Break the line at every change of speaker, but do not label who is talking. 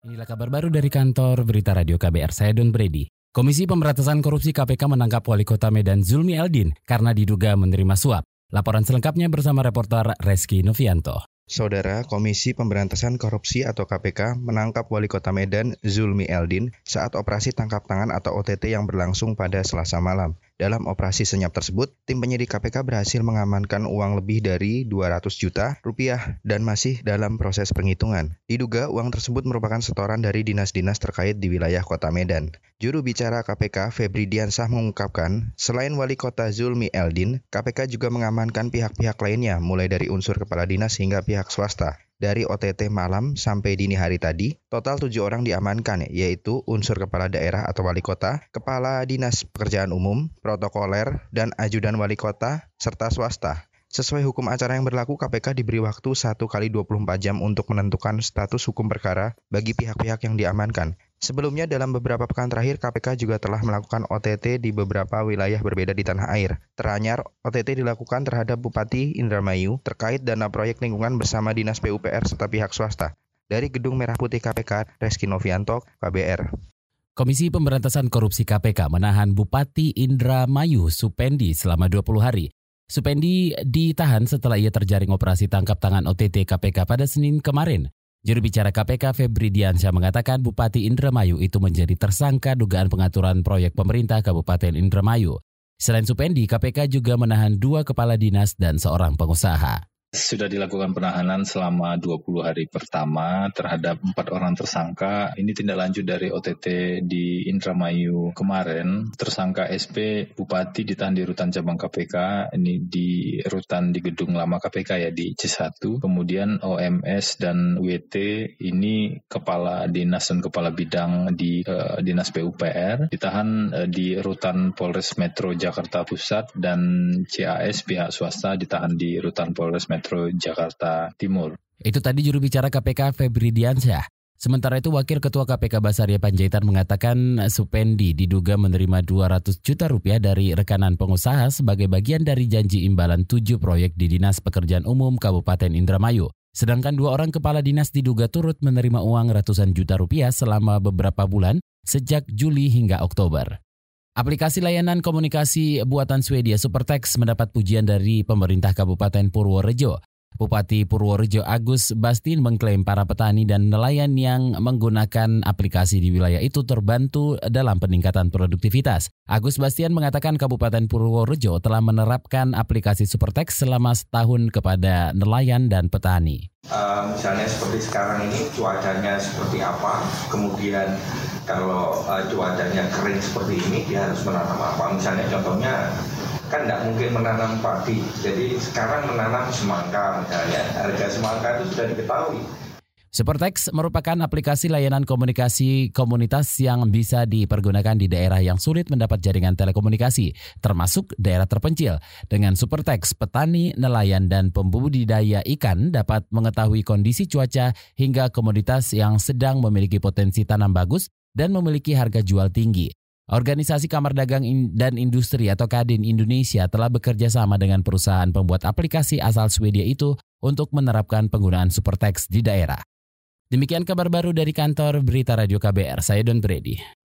Inilah kabar baru dari kantor Berita Radio KBR, saya Don Brady. Komisi Pemberantasan Korupsi KPK menangkap Wali Kota Medan Zulmi Eldin karena diduga menerima suap. Laporan selengkapnya bersama reporter Reski Novianto.
Saudara Komisi Pemberantasan Korupsi atau KPK menangkap Wali Kota Medan Zulmi Eldin saat operasi tangkap tangan atau OTT yang berlangsung pada Selasa malam. Dalam operasi senyap tersebut, tim penyidik KPK berhasil mengamankan uang lebih dari 200 juta rupiah dan masih dalam proses penghitungan. Diduga uang tersebut merupakan setoran dari dinas-dinas terkait di wilayah kota Medan. Juru bicara KPK Febri Diansah mengungkapkan, selain wali kota Zulmi Eldin, KPK juga mengamankan pihak-pihak lainnya mulai dari unsur kepala dinas hingga pihak swasta. Dari OTT malam sampai dini hari tadi, total tujuh orang diamankan, yaitu unsur kepala daerah atau wali kota, kepala dinas pekerjaan umum, protokoler, dan ajudan wali kota, serta swasta. Sesuai hukum acara yang berlaku, KPK diberi waktu 1 kali 24 jam untuk menentukan status hukum perkara bagi pihak-pihak yang diamankan. Sebelumnya dalam beberapa pekan terakhir KPK juga telah melakukan OTT di beberapa wilayah berbeda di tanah air. Teranyar, OTT dilakukan terhadap Bupati Indramayu terkait dana proyek lingkungan bersama Dinas PUPR serta pihak swasta. Dari Gedung Merah Putih KPK, Reski Novianto, KBR.
Komisi Pemberantasan Korupsi KPK menahan Bupati Indramayu Supendi selama 20 hari. Supendi ditahan setelah ia terjaring operasi tangkap tangan OTT KPK pada Senin kemarin. Juru bicara KPK Febri Diansyah mengatakan Bupati Indramayu itu menjadi tersangka dugaan pengaturan proyek pemerintah Kabupaten Indramayu. Selain Supendi, KPK juga menahan dua kepala dinas dan seorang pengusaha.
Sudah dilakukan penahanan selama 20 hari pertama terhadap empat orang tersangka. Ini tindak lanjut dari OTT di Indramayu kemarin. Tersangka SP Bupati ditahan di rutan cabang KPK. Ini di rutan di gedung lama KPK ya di C1. Kemudian OMS dan WT ini kepala dinas dan kepala bidang di uh, dinas PUPR ditahan uh, di rutan Polres Metro Jakarta Pusat dan CAS pihak swasta ditahan di rutan Polres Metro Metro Jakarta Timur.
Itu tadi juru bicara KPK Febri Diansyah. Sementara itu Wakil Ketua KPK Basaria Panjaitan mengatakan Supendi diduga menerima 200 juta rupiah dari rekanan pengusaha sebagai bagian dari janji imbalan tujuh proyek di Dinas Pekerjaan Umum Kabupaten Indramayu. Sedangkan dua orang kepala dinas diduga turut menerima uang ratusan juta rupiah selama beberapa bulan sejak Juli hingga Oktober. Aplikasi layanan komunikasi buatan Swedia Supertext mendapat pujian dari pemerintah Kabupaten Purworejo. Bupati Purworejo Agus Bastin mengklaim para petani dan nelayan yang menggunakan aplikasi di wilayah itu terbantu dalam peningkatan produktivitas. Agus Bastian mengatakan Kabupaten Purworejo telah menerapkan aplikasi Supertext selama setahun kepada nelayan dan petani.
Uh, misalnya seperti sekarang ini cuacanya seperti apa, kemudian kalau uh, cuacanya kering seperti ini dia harus menanam apa? Misalnya contohnya kan tidak mungkin menanam padi. Jadi sekarang menanam semangka misalnya. Harga semangka itu sudah diketahui.
Supertext merupakan aplikasi layanan komunikasi komunitas yang bisa dipergunakan di daerah yang sulit mendapat jaringan telekomunikasi, termasuk daerah terpencil. Dengan Supertext, petani, nelayan, dan pembudidaya ikan dapat mengetahui kondisi cuaca hingga komoditas yang sedang memiliki potensi tanam bagus dan memiliki harga jual tinggi. Organisasi Kamar Dagang dan Industri atau Kadin Indonesia telah bekerja sama dengan perusahaan pembuat aplikasi asal Swedia itu untuk menerapkan penggunaan Supertext di daerah. Demikian kabar baru dari kantor Berita Radio KBR, saya Don Brady.